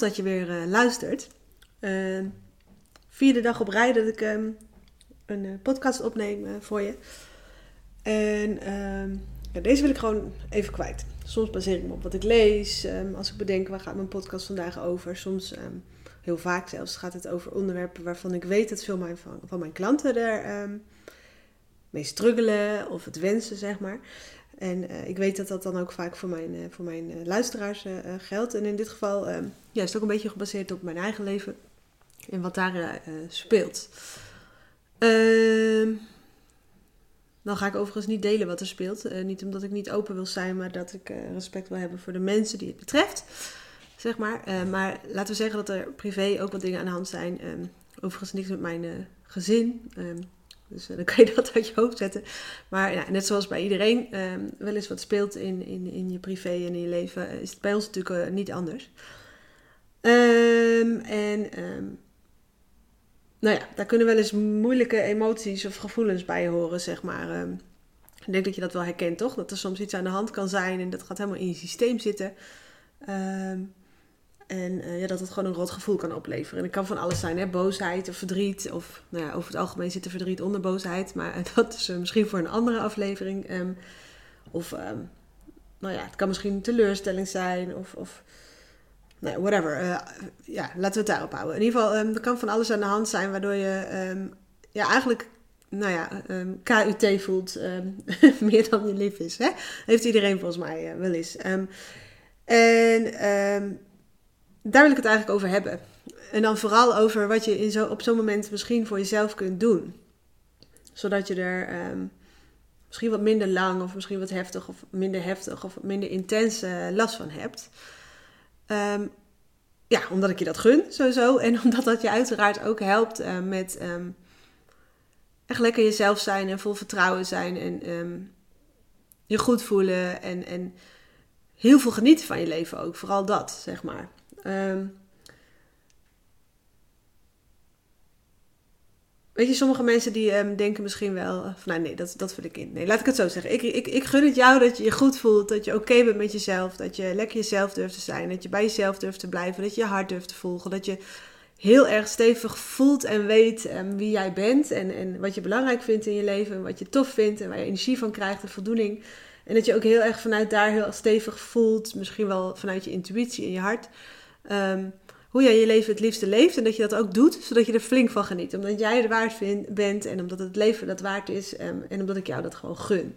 Dat je weer uh, luistert. Uh, vierde dag op rij dat ik um, een uh, podcast opneem voor je. En ehm, ja, deze wil ik gewoon even kwijt. Soms baseer ik me op wat ik lees. Als ik bedenk waar gaat mijn podcast vandaag over. Soms, heel vaak zelfs, gaat het over onderwerpen waarvan ik weet dat veel mijn, van, van mijn klanten er mee struggelen of het wensen, zeg maar. En uh, ik weet dat dat dan ook vaak voor mijn, uh, voor mijn uh, luisteraars geldt. En in dit geval ja, is het ook een beetje gebaseerd op mijn eigen leven en wat daar speelt. Ehm, dan ga ik overigens niet delen wat er speelt. niet omdat ik niet open wil zijn, maar dat ik respect wil hebben voor de mensen die het betreft. Zeg maar. maar laten we zeggen dat er privé ook wat dingen aan de hand zijn. Um, overigens niks met mijn gezin. Um, dus eh, dan kan je dat uit je hoofd zetten. Maar ja, net zoals bij iedereen um, wel eens wat speelt in, in, in je privé en in je leven, eh, is het bij ons natuurlijk uh, niet anders. Um, en um, nou ja, daar kunnen wel eens moeilijke emoties of gevoelens bij horen, zeg maar. ik denk dat je dat wel herkent, toch? Dat er soms iets aan de hand kan zijn en dat gaat helemaal in je systeem zitten. En uh, ja, dat het gewoon een rot gevoel kan opleveren. En het kan van alles zijn, hè? boosheid of verdriet. Of nou ja, over het algemeen zit er verdriet onder boosheid. Maar dat is uh, misschien voor een andere aflevering. Um, of um, nou ja, het kan misschien teleurstelling zijn. Of, of nou, whatever. Ja, laten we het daarop houden. In ieder geval, um, er kan van alles aan de hand zijn waardoor je ja, eigenlijk nou ja, KUT voelt meer dan je lief is. Hè? Heeft iedereen volgens mij wel eens. en daar wil ik het eigenlijk over hebben. En dan vooral over wat je in zo, op zo'n moment misschien voor jezelf kunt doen. Zodat je er um, misschien wat minder lang of misschien wat heftig of minder heftig of minder intens uh, last van hebt. Um, ja, omdat ik je dat gun, sowieso. En omdat dat je uiteraard ook helpt uh, met um, echt lekker jezelf zijn en vol vertrouwen zijn. En je goed voelen en, en heel veel genieten van je leven ook. Vooral dat, zeg maar. Um, weet je, sommige mensen die um, denken misschien wel van, nou nee, dat, dat vind ik in. Nee, laat ik het zo zeggen. Ik, ik, ik gun het jou dat je je goed voelt, dat je oké bent met jezelf, dat je lekker jezelf durft te zijn, dat je bij jezelf durft te blijven, dat je je hart durft te volgen, dat je heel erg stevig voelt en weet um, wie jij bent en, en wat je belangrijk vindt in je leven en wat je tof vindt en waar je energie van krijgt en voldoening. En dat je ook heel erg vanuit daar heel stevig voelt, misschien wel vanuit je intuïtie en je hart. Um, hoe jij je leven het liefste leeft en dat je dat ook doet, zodat je er flink van geniet. Omdat jij het waard bent en omdat het leven dat waard is um, en omdat ik jou dat gewoon gun.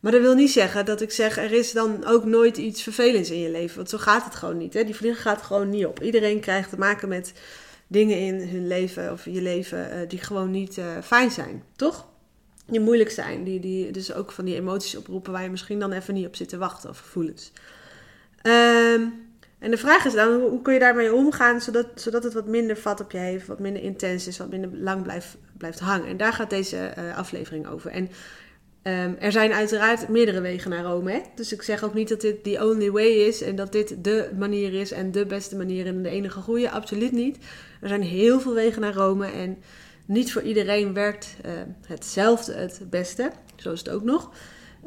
Maar dat wil niet zeggen dat ik zeg, er is dan ook nooit iets vervelends in je leven. Want zo gaat het gewoon niet. Hè? Die vliegen gaat gewoon niet op. Iedereen krijgt te maken met dingen in hun leven of je leven uh, die gewoon niet uh, fijn zijn. Toch? Die moeilijk zijn. Die, die dus ook van die emoties oproepen waar je misschien dan even niet op zit te wachten of gevoelens. Um, en de vraag is dan, hoe kun je daarmee omgaan zodat, zodat het wat minder vat op je heeft, wat minder intens is, wat minder lang blijft, blijft hangen. En daar gaat deze uh, aflevering over. En um, er zijn uiteraard meerdere wegen naar Rome. Hè? Dus ik zeg ook niet dat dit the only way is en dat dit de manier is en de beste manier en de enige goede. Absoluut niet. Er zijn heel veel wegen naar Rome en niet voor iedereen werkt uh, hetzelfde het beste. Zo is het ook nog.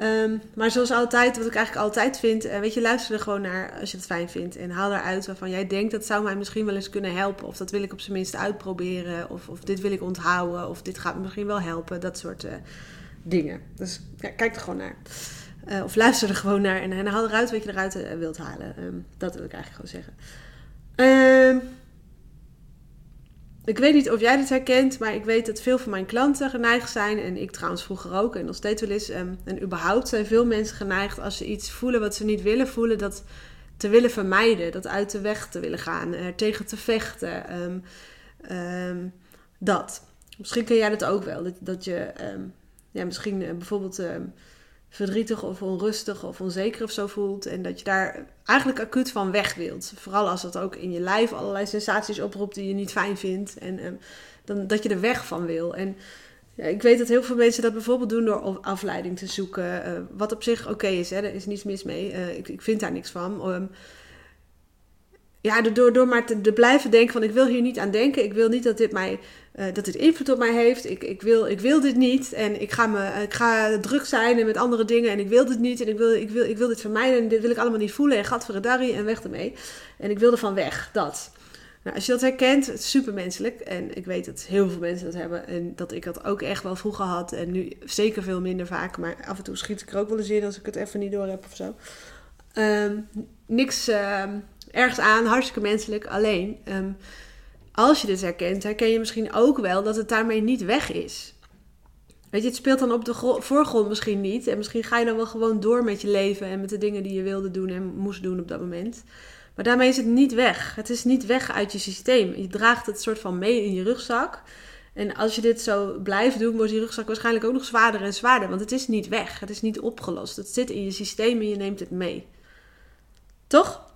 Um, maar zoals altijd, wat ik eigenlijk altijd vind, uh, weet je, luister er gewoon naar als je het fijn vindt. En haal eruit waarvan jij denkt, dat zou mij misschien wel eens kunnen helpen. Of dat wil ik op zijn minst uitproberen. Of, of dit wil ik onthouden. Of dit gaat me misschien wel helpen. Dat soort uh, dingen. Dus ja, kijk er gewoon naar. Uh, of luister er gewoon naar en, en haal eruit wat je eruit wilt halen. Um, dat wil ik eigenlijk gewoon zeggen. Um, ik weet niet of jij dit herkent, maar ik weet dat veel van mijn klanten geneigd zijn. En ik trouwens vroeger ook en nog steeds wel eens. Um, en überhaupt zijn veel mensen geneigd als ze iets voelen wat ze niet willen voelen, dat te willen vermijden. Dat uit de weg te willen gaan, er tegen te vechten. Um, um, dat. Misschien ken jij dat ook wel. Dat, dat je ja, misschien uh, bijvoorbeeld verdrietig of onrustig of onzeker of zo voelt. En dat je daar eigenlijk acuut van weg wilt. Vooral als dat ook in je lijf allerlei sensaties oproept die je niet fijn vindt. En um, dan, dat je er weg van wil. En ja, ik weet dat heel veel mensen dat bijvoorbeeld doen door afleiding te zoeken. Uh, wat op zich oké is, hè, er is niets mis mee. Uh, ik, ik vind daar niks van. Um, ja, door, door maar te, blijven denken van ik wil hier niet aan denken. Ik wil niet dat dit, mij, uh, dat dit invloed op mij heeft. Ik, ik, wil, ik wil dit niet. En ik ga, me, ik ga druk zijn en met andere dingen. En ik wil dit niet. En ik wil, ik wil, ik wil dit vermijden. En dit wil ik allemaal niet voelen. En gat voor darrie en weg ermee. En ik wil ervan weg. Dat. Nou, als je dat herkent, supermenselijk. En ik weet dat heel veel mensen dat hebben. En dat ik dat ook echt wel vroeger had. En nu zeker veel minder vaak. Maar af en toe schiet ik er ook wel eens in als ik het even niet door heb of zo. Um, niks... Uh, ergens aan, hartstikke menselijk. Alleen, um, als je dit herkent, herken je misschien ook wel dat het daarmee niet weg is. Weet je, het speelt dan op de voorgrond misschien niet. En misschien ga je dan wel gewoon door met je leven en met de dingen die je wilde doen en moest doen op dat moment. Maar daarmee is het niet weg. Het is niet weg uit je systeem. Je draagt het soort van mee in je rugzak. En als je dit zo blijft doen, wordt die rugzak waarschijnlijk ook nog zwaarder en zwaarder. Want het is niet weg. Het is niet opgelost. Het zit in je systeem en je neemt het mee. Toch?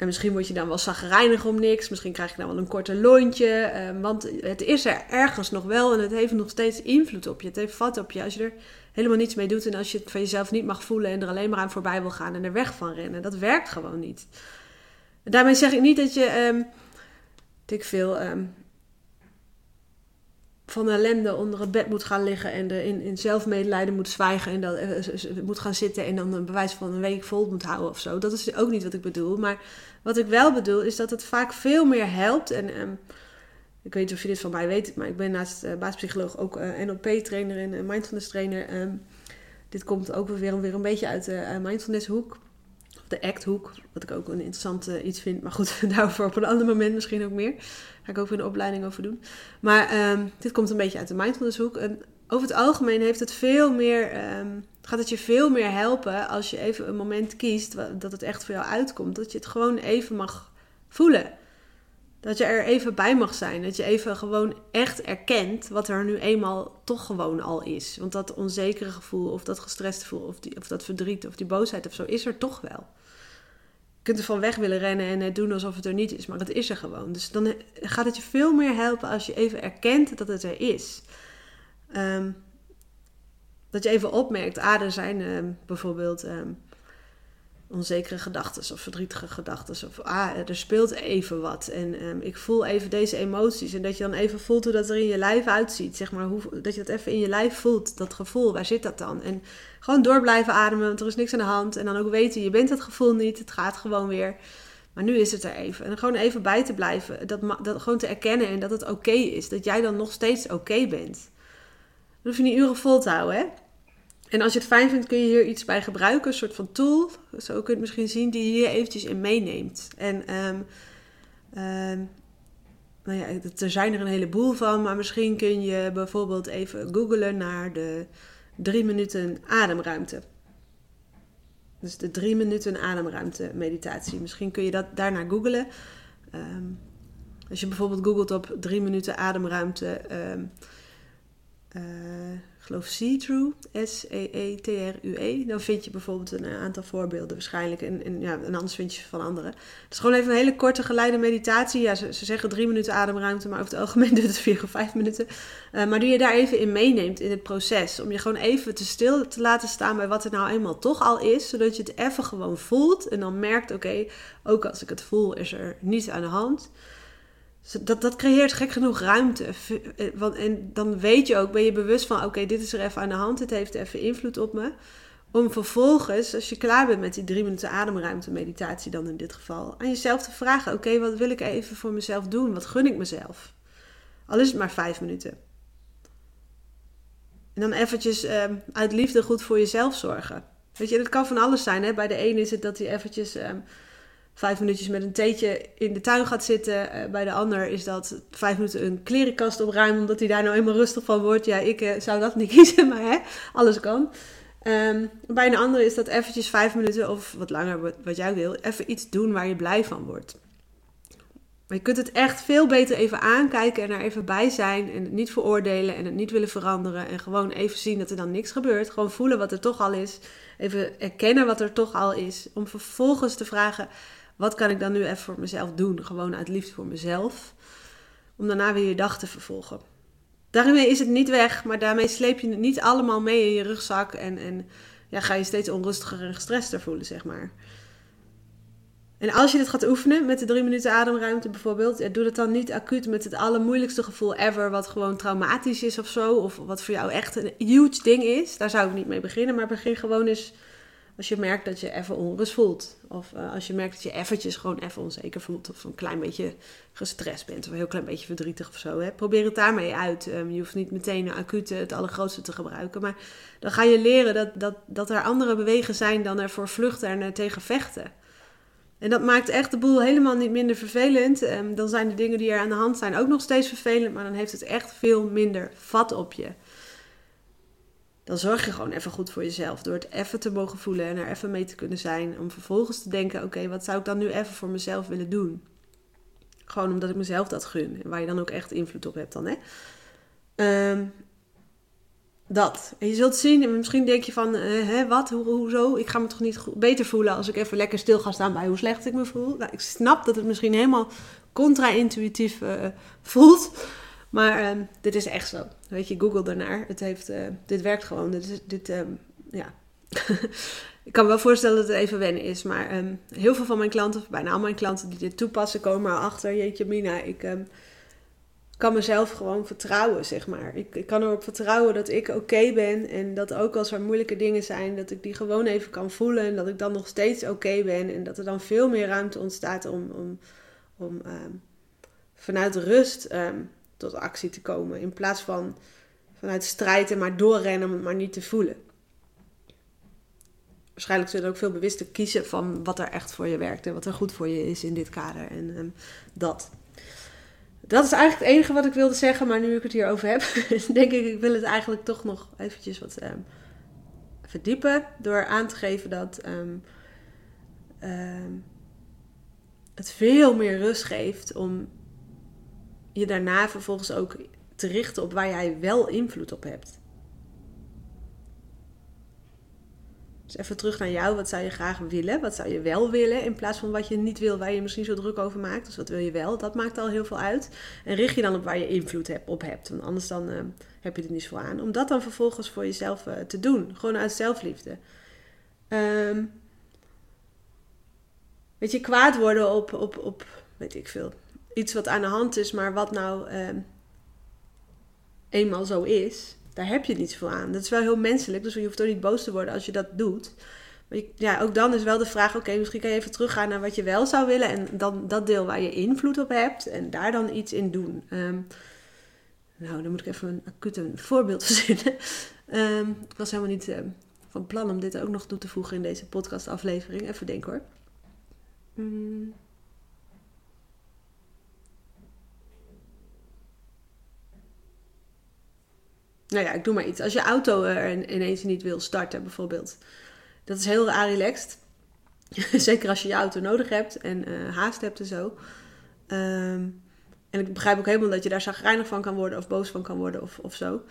En misschien word je dan wel zagrijnig om niks. Misschien krijg je dan wel een korte lontje. Ehm, want het is er ergens nog wel en het heeft nog steeds invloed op je. Het heeft vat op je als je er helemaal niets mee doet. En als je het van jezelf niet mag voelen en er alleen maar aan voorbij wil gaan en er weg van rennen. Dat werkt gewoon niet. daarmee zeg ik niet dat je, um, ik veel, um, van ellende onder het bed moet gaan liggen en er in, in zelfmedelijden moet zwijgen en dat uh, moet gaan zitten en dan een bewijs van een week vol moet houden of zo. Dat is ook niet wat ik bedoel. Maar wat ik wel bedoel is dat het vaak veel meer helpt. En um, ik weet niet of je dit van mij weet, maar ik ben naast baaspsycholoog ook uh, NLP-trainer en mindfulness-trainer. Um, dit komt ook weer, weer een beetje uit de mindfulness-hoek. Of de act-hoek, wat ik ook een interessant iets vind. Maar goed, daarover op een ander moment misschien ook meer. Ga ik ook weer een opleiding over doen. Maar um, dit komt een beetje uit de mindfulness-hoek. En over het algemeen heeft het veel meer gaat het je veel meer helpen als je even een moment kiest dat het echt voor jou uitkomt. Dat je het gewoon even mag voelen. Dat je er even bij mag zijn. Dat je even gewoon echt erkent wat er nu eenmaal toch gewoon al is. Want dat onzekere gevoel of dat gestreste gevoel of, die, of dat verdriet of die boosheid of zo is er toch wel. Je kunt er van weg willen rennen en het doen alsof het er niet is, maar het is er gewoon. Dus dan gaat het je veel meer helpen als je even erkent dat het er is. Um, dat je even opmerkt, ah, er zijn uh, bijvoorbeeld uh, onzekere gedachten of verdrietige gedachten. Of ah, er speelt even wat. En um, ik voel even deze emoties. En dat je dan even voelt hoe dat er in je lijf uitziet. Zeg maar, hoe, dat je dat even in je lijf voelt, dat gevoel. Waar zit dat dan? En gewoon door blijven ademen, want er is niks aan de hand. En dan ook weten, je bent dat gevoel niet. Het gaat gewoon weer. Maar nu is het er even. En gewoon even bij te blijven. Dat, dat gewoon te erkennen en dat het oké is. Dat jij dan nog steeds oké bent. Dan hoef je niet uren vol te houden, hè? En als je het fijn vindt, kun je hier iets bij gebruiken. Een soort van tool, zo kun je het misschien zien, die je hier eventjes in meeneemt. En um, nou ja, er zijn er een heleboel van. Maar misschien kun je bijvoorbeeld even googlen naar de drie minuten ademruimte. Dus de drie minuten ademruimte meditatie. Misschien kun je dat daarna googlen. Um, als je bijvoorbeeld googelt op drie minuten ademruimte... Um, uh, geloof See-Through, S-E-E-T-R-U-E. E. Dan vind je bijvoorbeeld een aantal voorbeelden waarschijnlijk. En, ja, en anders vind je van anderen. Het is gewoon even een hele korte geleide meditatie. Ja, ze, ze zeggen drie minuten ademruimte, maar over het algemeen duurt het vier of vijf minuten. Uh, maar die je daar even in meeneemt in het proces. Om je gewoon even te stil te laten staan bij wat er nou eenmaal toch al is. Zodat je het even gewoon voelt. En dan merkt, oké, ook als ik het voel, is er niets aan de hand. Dat, dat creëert gek genoeg ruimte. Eh, en dan weet je ook, ben je bewust van: oké, dit is er even aan de hand, dit heeft even invloed op me. Om vervolgens, als je klaar bent met die drie minuten ademruimte meditatie, dan in dit geval, aan jezelf te vragen: oké, wat wil ik even voor mezelf doen? Wat gun ik mezelf? Al is het maar vijf minuten. En dan eventjes ehm, uit liefde goed voor jezelf zorgen. Weet je, dat kan van alles zijn. Hè? Bij de een is het dat hij eventjes. Ehm, vijf minuutjes met een theetje in de tuin gaat zitten. Uh, bij de ander is dat vijf minuten een klerenkast opruimen, omdat hij daar nou eenmaal rustig van wordt. Ja, ik uh, zou dat niet kiezen, maar hè, alles kan. Um, bij een ander is dat eventjes vijf minuten of wat langer, wat, wat jij wil, even iets doen waar je blij van wordt. Maar je kunt het echt veel beter even aankijken en er even bij zijn. En het niet veroordelen en het niet willen veranderen. En gewoon even zien dat er dan niks gebeurt. Gewoon voelen wat er toch al is. Even erkennen wat er toch al is. Om vervolgens te vragen: wat kan ik dan nu even voor mezelf doen? Gewoon uit liefde voor mezelf. Om daarna weer je dag te vervolgen. Daarmee is het niet weg, maar daarmee sleep je het niet allemaal mee in je rugzak. En, en ja, ga je steeds onrustiger en gestrester voelen, zeg maar. En als je dit gaat oefenen met de drie minuten ademruimte bijvoorbeeld, doe het dan niet acuut met het allermoeilijkste gevoel ever, wat gewoon traumatisch is of zo, of wat voor jou echt een huge ding is. Daar zou ik niet mee beginnen, maar begin gewoon eens als je merkt dat je even onrust voelt. Of uh, als je merkt dat je eventjes gewoon even onzeker voelt. Of een klein beetje gestrest bent. Of een heel klein beetje verdrietig of zo. Hè. Probeer het daarmee uit. Um, je hoeft niet meteen een acute, het allergrootste te gebruiken. Maar dan ga je leren dat, dat, dat er andere bewegen zijn dan er voor vluchten en tegen vechten. En dat maakt echt de boel helemaal niet minder vervelend. Um, dan zijn de dingen die er aan de hand zijn ook nog steeds vervelend. Maar dan heeft het echt veel minder vat op je dan zorg je gewoon even goed voor jezelf. Door het even te mogen voelen en er even mee te kunnen zijn. Om vervolgens te denken: oké, wat zou ik dan nu even voor mezelf willen doen? Gewoon omdat ik mezelf dat gun. En waar je dan ook echt invloed op hebt dan, hè? Ehm, dat. En je zult zien, en misschien denk je van, uh, hè, wat, Ho hoezo? Ik ga me toch niet beter voelen als ik even lekker stil ga staan bij hoe slecht ik me voel. Nou, ik snap dat het misschien helemaal contra-intuïtief uh, voelt. Maar ehm, dit is echt zo. Weet je, google daarnaar. Het heeft, uh, dit werkt gewoon. Dit, um, ja. ik kan me wel voorstellen dat het even wennen is. Maar um, heel veel van mijn klanten, bijna al mijn klanten die dit toepassen, komen erachter. Jeetje Mina, ik kan mezelf gewoon vertrouwen, zeg maar. Ik, ik kan erop vertrouwen dat ik oké ben. En dat ook als er moeilijke dingen zijn, dat ik die gewoon even kan voelen. En dat ik dan nog steeds oké ben. En dat er dan veel meer ruimte ontstaat om, om, om vanuit rust tot actie te komen. In plaats van vanuit strijd en maar doorrennen, om maar niet te voelen. Waarschijnlijk zullen ook veel bewuster kiezen van wat er echt voor je werkt en wat er goed voor je is in dit kader. En um, dat. Dat is eigenlijk het enige wat ik wilde zeggen, maar nu ik het hier over heb, denk ik, ik wil het eigenlijk toch nog eventjes wat um, verdiepen. Door aan te geven dat um, het veel meer rust geeft om je daarna vervolgens ook te richten op waar jij wel invloed op hebt. Dus even terug naar jou. Wat zou je graag willen? Wat zou je wel willen? In plaats van wat je niet wil, waar je misschien zo druk over maakt. Dus wat wil je wel? Dat maakt al heel veel uit. En richt je dan op waar je invloed op hebt. Want anders dan uh, heb je er niet zo aan. Om dat dan vervolgens voor jezelf uh, te doen. Gewoon uit zelfliefde. Um, weet je, kwaad worden op, op, op, weet ik veel, iets wat aan de hand is, maar wat nou ehm, eenmaal zo is, daar heb je niet zoveel aan. Dat is wel heel menselijk, dus je hoeft ook niet boos te worden als je dat doet. Maar ja, ook dan is wel de vraag: oké, misschien kan je even teruggaan naar wat je wel zou willen. En dan dat deel waar je invloed op hebt. En daar dan iets in doen. Ehm, nou, dan moet ik even een acuut een voorbeeld verzinnen. Um, ik was helemaal niet van plan om dit ook nog toe te voegen in deze podcastaflevering. Even denken hoor. Mm. Nou ja, ik doe maar iets. Als je auto er ineens niet wil starten, bijvoorbeeld. Dat is heel relaxed. Zeker als je je auto nodig hebt en uh, haast hebt en zo. Um, en ik begrijp ook helemaal dat je daar zagrijnig van kan worden, of boos van kan worden, of, of zo.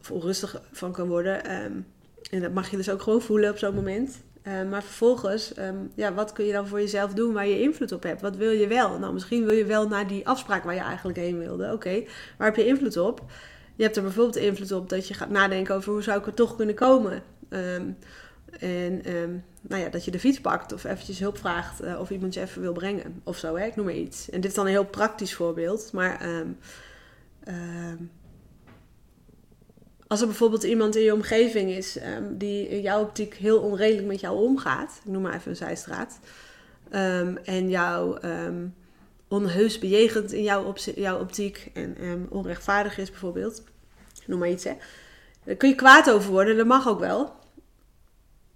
Of onrustig van kan worden. Um, en dat mag je dus ook gewoon voelen op zo'n moment. Uh, maar vervolgens, ja, wat kun je dan voor jezelf doen waar je invloed op hebt? Wat wil je wel? Nou, misschien wil je wel naar die afspraak waar je eigenlijk heen wilde. Oké, waar heb je invloed op? Je hebt er bijvoorbeeld invloed op dat je gaat nadenken over hoe zou ik er toch kunnen komen. Um, en um, nou ja, dat je de fiets pakt of eventjes hulp vraagt uh, of iemand je even wil brengen of zo, hè? ik noem maar iets. En dit is dan een heel praktisch voorbeeld, maar um, als er bijvoorbeeld iemand in je omgeving is die in jouw optiek heel onredelijk met jou omgaat, noem maar even een zijstraat, en jou onheus bejegend in jouw, jouw optiek en um, onrechtvaardig is bijvoorbeeld, noem maar iets hè, daar kun je kwaad over worden, dat mag ook wel.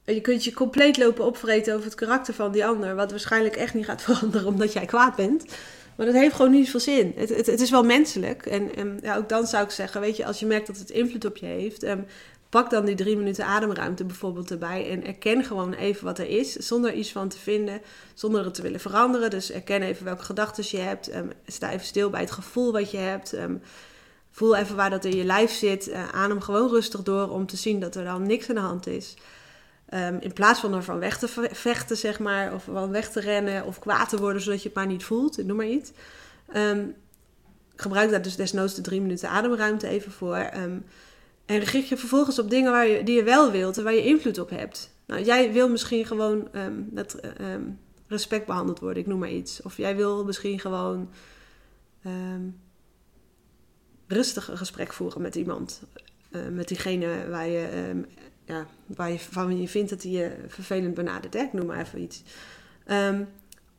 En je kunt je compleet lopen opvreten over het karakter van die ander, wat waarschijnlijk echt niet gaat veranderen omdat jij kwaad bent. Maar dat heeft gewoon niet veel zin. Het, het, het is wel menselijk. En, en ja, ook dan zou ik zeggen, weet je, als je merkt dat het invloed op je heeft, um, Pak dan die drie minuten ademruimte bijvoorbeeld erbij en erken gewoon even wat er is, zonder iets van te vinden, zonder het te willen veranderen. Dus erken even welke gedachten je hebt. Um, sta even stil bij het gevoel wat je hebt. Um, voel even waar dat in je lijf zit. Uh, adem gewoon rustig door om te zien dat er dan niks aan de hand is. Um, in plaats van ervan weg te vechten, zeg maar, of van weg te rennen of kwaad te worden zodat je het maar niet voelt, noem maar iets. gebruik daar dus desnoods de drie minuten ademruimte even voor. En richt je vervolgens op dingen waar je, die je wel wilt en waar je invloed op hebt. Nou, jij wil misschien gewoon um, dat, um, respect behandeld worden, ik noem maar iets. Of jij wil misschien gewoon ehm, rustig een gesprek voeren met iemand. Uh, met diegene waar je, ja, waar je, je vindt dat hij je vervelend benadert. Ik noem maar even iets.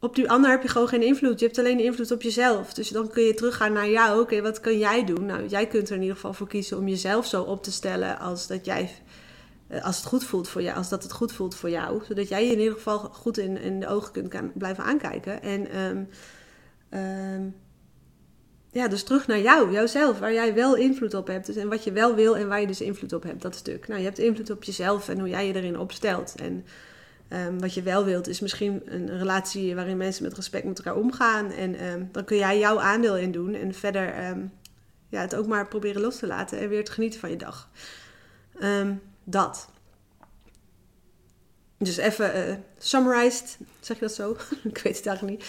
Op die ander heb je gewoon geen invloed. Je hebt alleen invloed op jezelf. Dus dan kun je teruggaan naar jou. Oké, wat kun jij doen? Nou, jij kunt er in ieder geval voor kiezen om jezelf zo op te stellen als dat jij eh, als het goed voelt voor jou, als dat het goed voelt voor jou, zodat jij je in ieder geval goed in, in de ogen kunt blijven aankijken. En um, um, ja, dus terug naar jou, jouzelf, waar jij wel invloed op hebt. Dus, en wat je wel wil en waar je dus invloed op hebt, dat stuk. Nou, je hebt invloed op jezelf en hoe jij je erin opstelt. En um, wat je wel wilt, is misschien een relatie waarin mensen met respect met elkaar omgaan. En um, dan kun jij jouw aandeel in doen. En verder um, ja, het ook maar proberen los te laten en weer te genieten van je dag. dat. Dus even uh, summarized, zeg je dat zo? Ik weet het eigenlijk niet.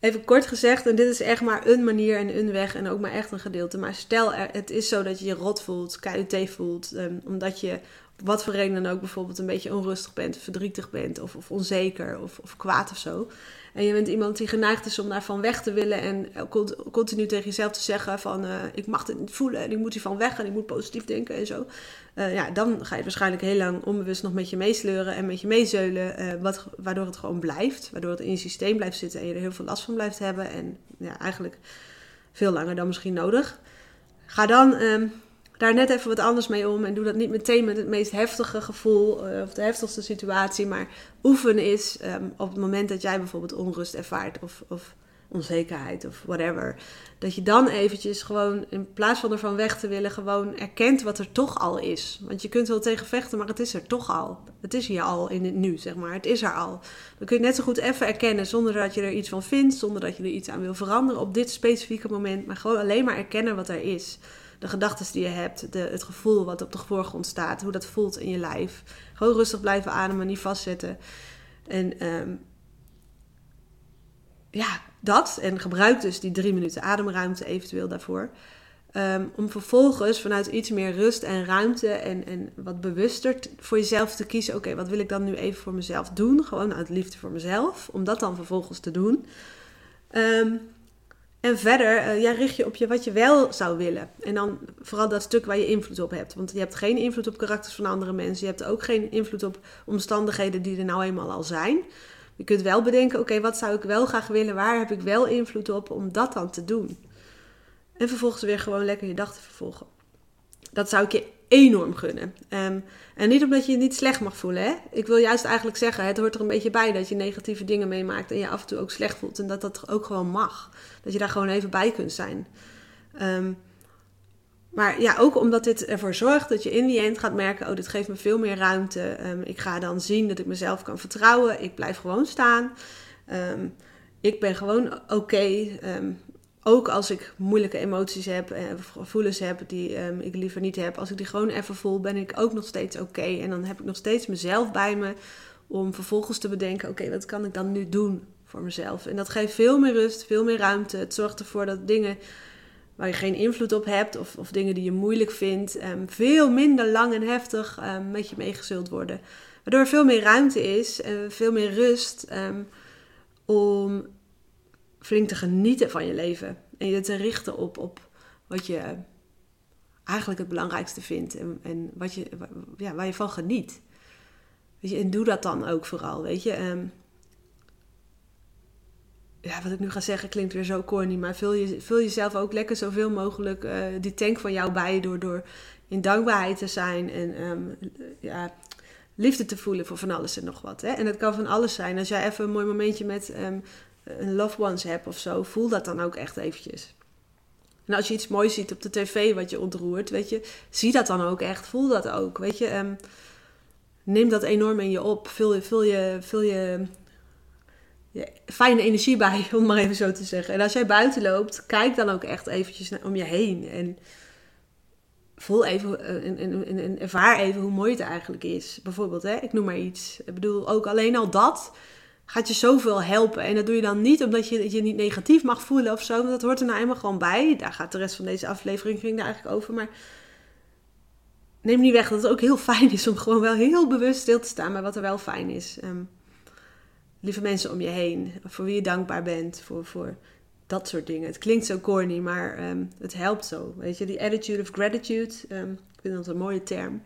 Even kort gezegd, en dit is echt maar een manier en een weg en ook maar echt een gedeelte. Maar stel het is zo dat je je rot voelt, KUT voelt, omdat je wat voor reden dan ook bijvoorbeeld een beetje onrustig bent, verdrietig bent of, of onzeker of, of kwaad of zo. En je bent iemand die geneigd is om daarvan weg te willen en continu tegen jezelf te zeggen van uh, ik mag het niet voelen en ik moet hiervan weg en ik moet positief denken en zo. Uh, ja, dan ga je waarschijnlijk heel lang onbewust nog met je meesleuren en met je meezeulen, uh, wat, waardoor het gewoon blijft. Waardoor het in je systeem blijft zitten en je er heel veel last van blijft hebben. En ja, eigenlijk veel langer dan misschien nodig. Ga dan um, daar net even wat anders mee om. En doe dat niet meteen met het meest heftige gevoel uh, of de heftigste situatie. Maar oefen is um, op het moment dat jij bijvoorbeeld onrust ervaart of, of onzekerheid of whatever. Dat je dan eventjes gewoon in plaats van ervan weg te willen, gewoon erkent wat er toch al is. Want je kunt wel tegen vechten, maar het is er toch al. Het is hier al in het nu, zeg maar. Het is er al. Dan kun je net zo goed even erkennen zonder dat je er iets van vindt, zonder dat je er iets aan wil veranderen op dit specifieke moment. Maar gewoon alleen maar erkennen wat er is de gedachten die je hebt, de, het gevoel wat op de voorgrond staat, hoe dat voelt in je lijf. Gewoon rustig blijven ademen, niet vastzetten. En um, ja, dat. En gebruik dus die drie minuten ademruimte eventueel daarvoor. Um, om vervolgens vanuit iets meer rust en ruimte en, en wat bewuster voor jezelf te kiezen. Oké, wat wil ik dan nu even voor mezelf doen? Gewoon uit liefde voor mezelf. Om dat dan vervolgens te doen. Um, en verder, uh, ja, richt je op je wat je wel zou willen. En dan vooral dat stuk waar je invloed op hebt. Want je hebt geen invloed op karakters van andere mensen. Je hebt ook geen invloed op omstandigheden die er nou eenmaal al zijn. Je kunt wel bedenken, oké, wat zou ik wel graag willen? Waar heb ik wel invloed op om dat dan te doen? En vervolgens weer gewoon lekker je dag te vervolgen. Dat zou ik je enorm gunnen. Um, en niet omdat je je niet slecht mag voelen. Hè? Ik wil juist eigenlijk zeggen, het hoort er een beetje bij dat je negatieve dingen meemaakt en je af en toe ook slecht voelt. En dat dat ook gewoon mag. Dat je daar gewoon even bij kunt zijn. Um, maar ja, ook omdat dit ervoor zorgt dat je in die end gaat merken: oh, dit geeft me veel meer ruimte. Um, ik ga dan zien dat ik mezelf kan vertrouwen. Ik blijf gewoon staan. Ik ben gewoon oké. Ook als ik moeilijke emoties heb, eh, gevoelens heb die um, ik liever niet heb, als ik die gewoon even voel, ben ik ook nog steeds oké. En dan heb ik nog steeds mezelf bij me om vervolgens te bedenken: oké, wat kan ik dan nu doen voor mezelf? En dat geeft veel meer rust, veel meer ruimte. Het zorgt ervoor dat dingen waar je geen invloed op hebt of, of dingen die je moeilijk vindt, um, veel minder lang en heftig um, met je meegezult worden. Waardoor er veel meer ruimte is en veel meer rust om flink te genieten van je leven. En je te richten op, op wat je eigenlijk het belangrijkste vindt. En, en wat je, ja, waar je van geniet. Weet je, en doe dat dan ook vooral. Weet je, um, ja, wat ik nu ga zeggen klinkt weer zo corny. Maar vul, je, vul jezelf ook lekker zoveel mogelijk uh, die tank van jou bij. Door, door in dankbaarheid te zijn. En um, ja, liefde te voelen voor van alles en nog wat. Hè? En het kan van alles zijn. Als jij even een mooi momentje met um, een loved ones hebt of zo, voel dat dan ook echt eventjes. En als je iets moois ziet op de tv wat je ontroert, weet je, zie dat dan ook echt, voel dat ook, weet je. Um, neem dat enorm in je op, vul je, vul je, vul je, fijne energie bij, om maar even zo te zeggen. En als jij buiten loopt, kijk dan ook echt eventjes om je heen en voel even eh, ervaar even hoe mooi het eigenlijk is. Bijvoorbeeld, hè, ik noem maar iets. Ik bedoel, ook alleen al dat gaat je zoveel helpen. En dat doe je dan niet omdat je je niet negatief mag voelen of zo. Want dat hoort er nou eenmaal gewoon bij. Daar gaat de rest van deze aflevering ging daar eigenlijk over. Maar neem niet weg dat het ook heel fijn is om gewoon wel heel bewust stil te staan bij wat er wel fijn is. Um, lieve mensen om je heen, voor wie je dankbaar bent, voor, voor dat soort dingen. Het klinkt zo corny, maar ehm, het helpt zo. Weet je, die attitude of gratitude, um, ik vind dat een mooie term.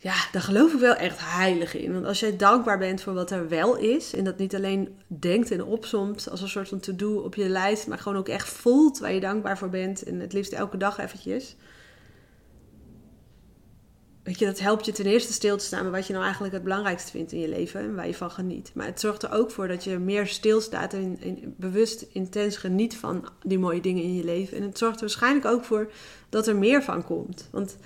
Ja, daar geloof ik wel echt heilig in. Want als jij dankbaar bent voor wat er wel is, en dat niet alleen denkt en opzomt als een soort van to-do op je lijst, maar gewoon ook echt voelt waar je dankbaar voor bent, en het liefst elke dag eventjes Weet je, dat helpt je ten eerste stil te staan bij wat je nou eigenlijk het belangrijkste vindt in je leven en waar je van geniet. Maar het zorgt er ook voor dat je meer stilstaat en, en bewust intens geniet van die mooie dingen in je leven. En het zorgt er waarschijnlijk ook voor dat er meer van komt. Want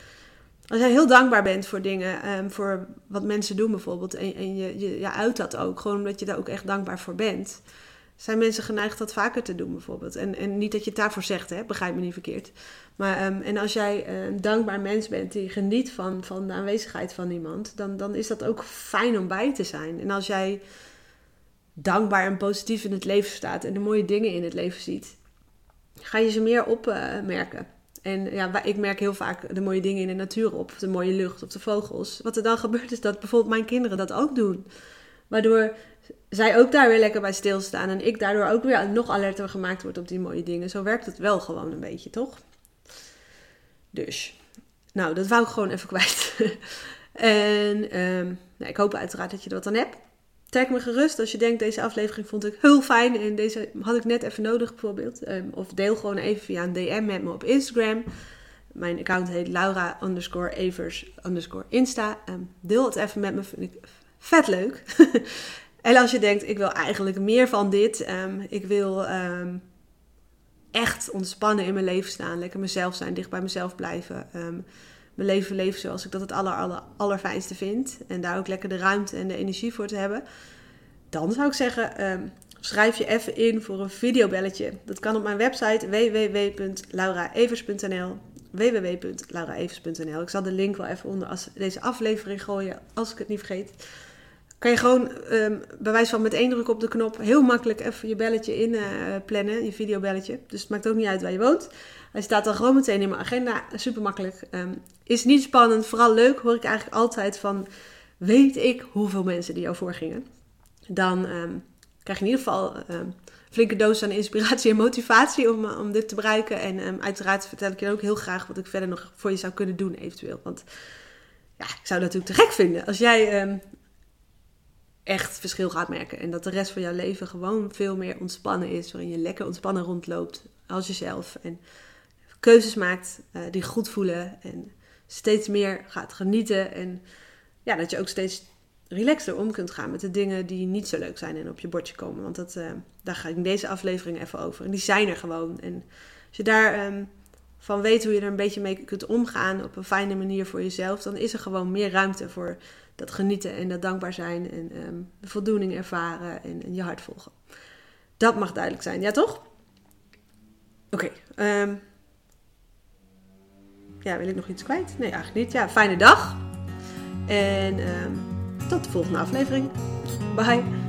als jij heel dankbaar bent voor dingen, um, voor wat mensen doen bijvoorbeeld, en, en je, je, je uit dat ook, gewoon omdat je daar ook echt dankbaar voor bent zijn mensen geneigd dat vaker te doen, bijvoorbeeld. En, en niet dat je het daarvoor zegt, hè? begrijp me niet verkeerd. Maar, ehm, en als jij een dankbaar mens bent die geniet van, van de aanwezigheid van iemand, dan, dan is dat ook fijn om bij te zijn. En als jij dankbaar en positief in het leven staat en de mooie dingen in het leven ziet, ga je ze meer opmerken. En ja, ik merk heel vaak de mooie dingen in de natuur op, de mooie lucht of de vogels. Wat er dan gebeurt is dat bijvoorbeeld mijn kinderen dat ook doen. Waardoor zij ook daar weer lekker bij stilstaan. En ik daardoor ook weer nog alerter gemaakt word op die mooie dingen. Zo werkt het wel gewoon een beetje, toch? Dus, nou, dat wou ik gewoon even kwijt. en um, nou, ik hoop uiteraard dat je er wat aan hebt. Tag me gerust als je denkt, deze aflevering vond ik heel fijn. En deze had ik net even nodig bijvoorbeeld. Um, of deel gewoon even via een DM met me op Instagram. Mijn account heet Laura underscore Evers underscore Insta. Um, deel het even met me, vind ik vet leuk. En als je denkt, ik wil eigenlijk meer van dit. Um, ik wil echt ontspannen in mijn leven staan. Lekker mezelf zijn, dicht bij mezelf blijven. Mijn leven leven zoals ik dat het aller, aller, allerfijnste vind. En daar ook lekker de ruimte en de energie voor te hebben. Dan zou ik zeggen, schrijf je even in voor een videobelletje. Dat kan op mijn website www.lauraevers.nl www.lauraevers.nl Ik zal de link wel even onder als deze aflevering gooien, als ik het niet vergeet kan je gewoon um, bij wijze van met één druk op de knop heel makkelijk even je belletje in uh, plannen, je videobelletje. Dus het maakt ook niet uit waar je woont. Hij staat dan gewoon meteen in mijn agenda, super makkelijk. Um, is niet spannend, vooral leuk, hoor ik eigenlijk altijd van, weet ik hoeveel mensen die jou voorgingen. Dan um, krijg je in ieder geval een flinke doos aan inspiratie en motivatie om, om dit te bereiken. En uiteraard vertel ik je ook heel graag wat ik verder nog voor je zou kunnen doen eventueel. Want ja, ik zou het natuurlijk te gek vinden als jij echt verschil gaat merken. En dat de rest van jouw leven gewoon veel meer ontspannen is. Waarin je lekker ontspannen rondloopt als jezelf. En keuzes maakt uh, die goed voelen. En steeds meer gaat genieten. En ja, dat je ook steeds relaxter om kunt gaan met de dingen die niet zo leuk zijn en op je bordje komen. Want dat, uh, daar ga ik in deze aflevering even over. En die zijn er gewoon. En als je daar um, van weet hoe je er een beetje mee kunt omgaan op een fijne manier voor jezelf, dan is er gewoon meer ruimte voor dat genieten en dat dankbaar zijn en de voldoening ervaren en, je hart volgen. Dat mag duidelijk zijn, ja toch? Oké. Um, ja, wil ik nog iets kwijt? Nee, eigenlijk niet. Ja, fijne dag. En um, tot de volgende aflevering. Bye.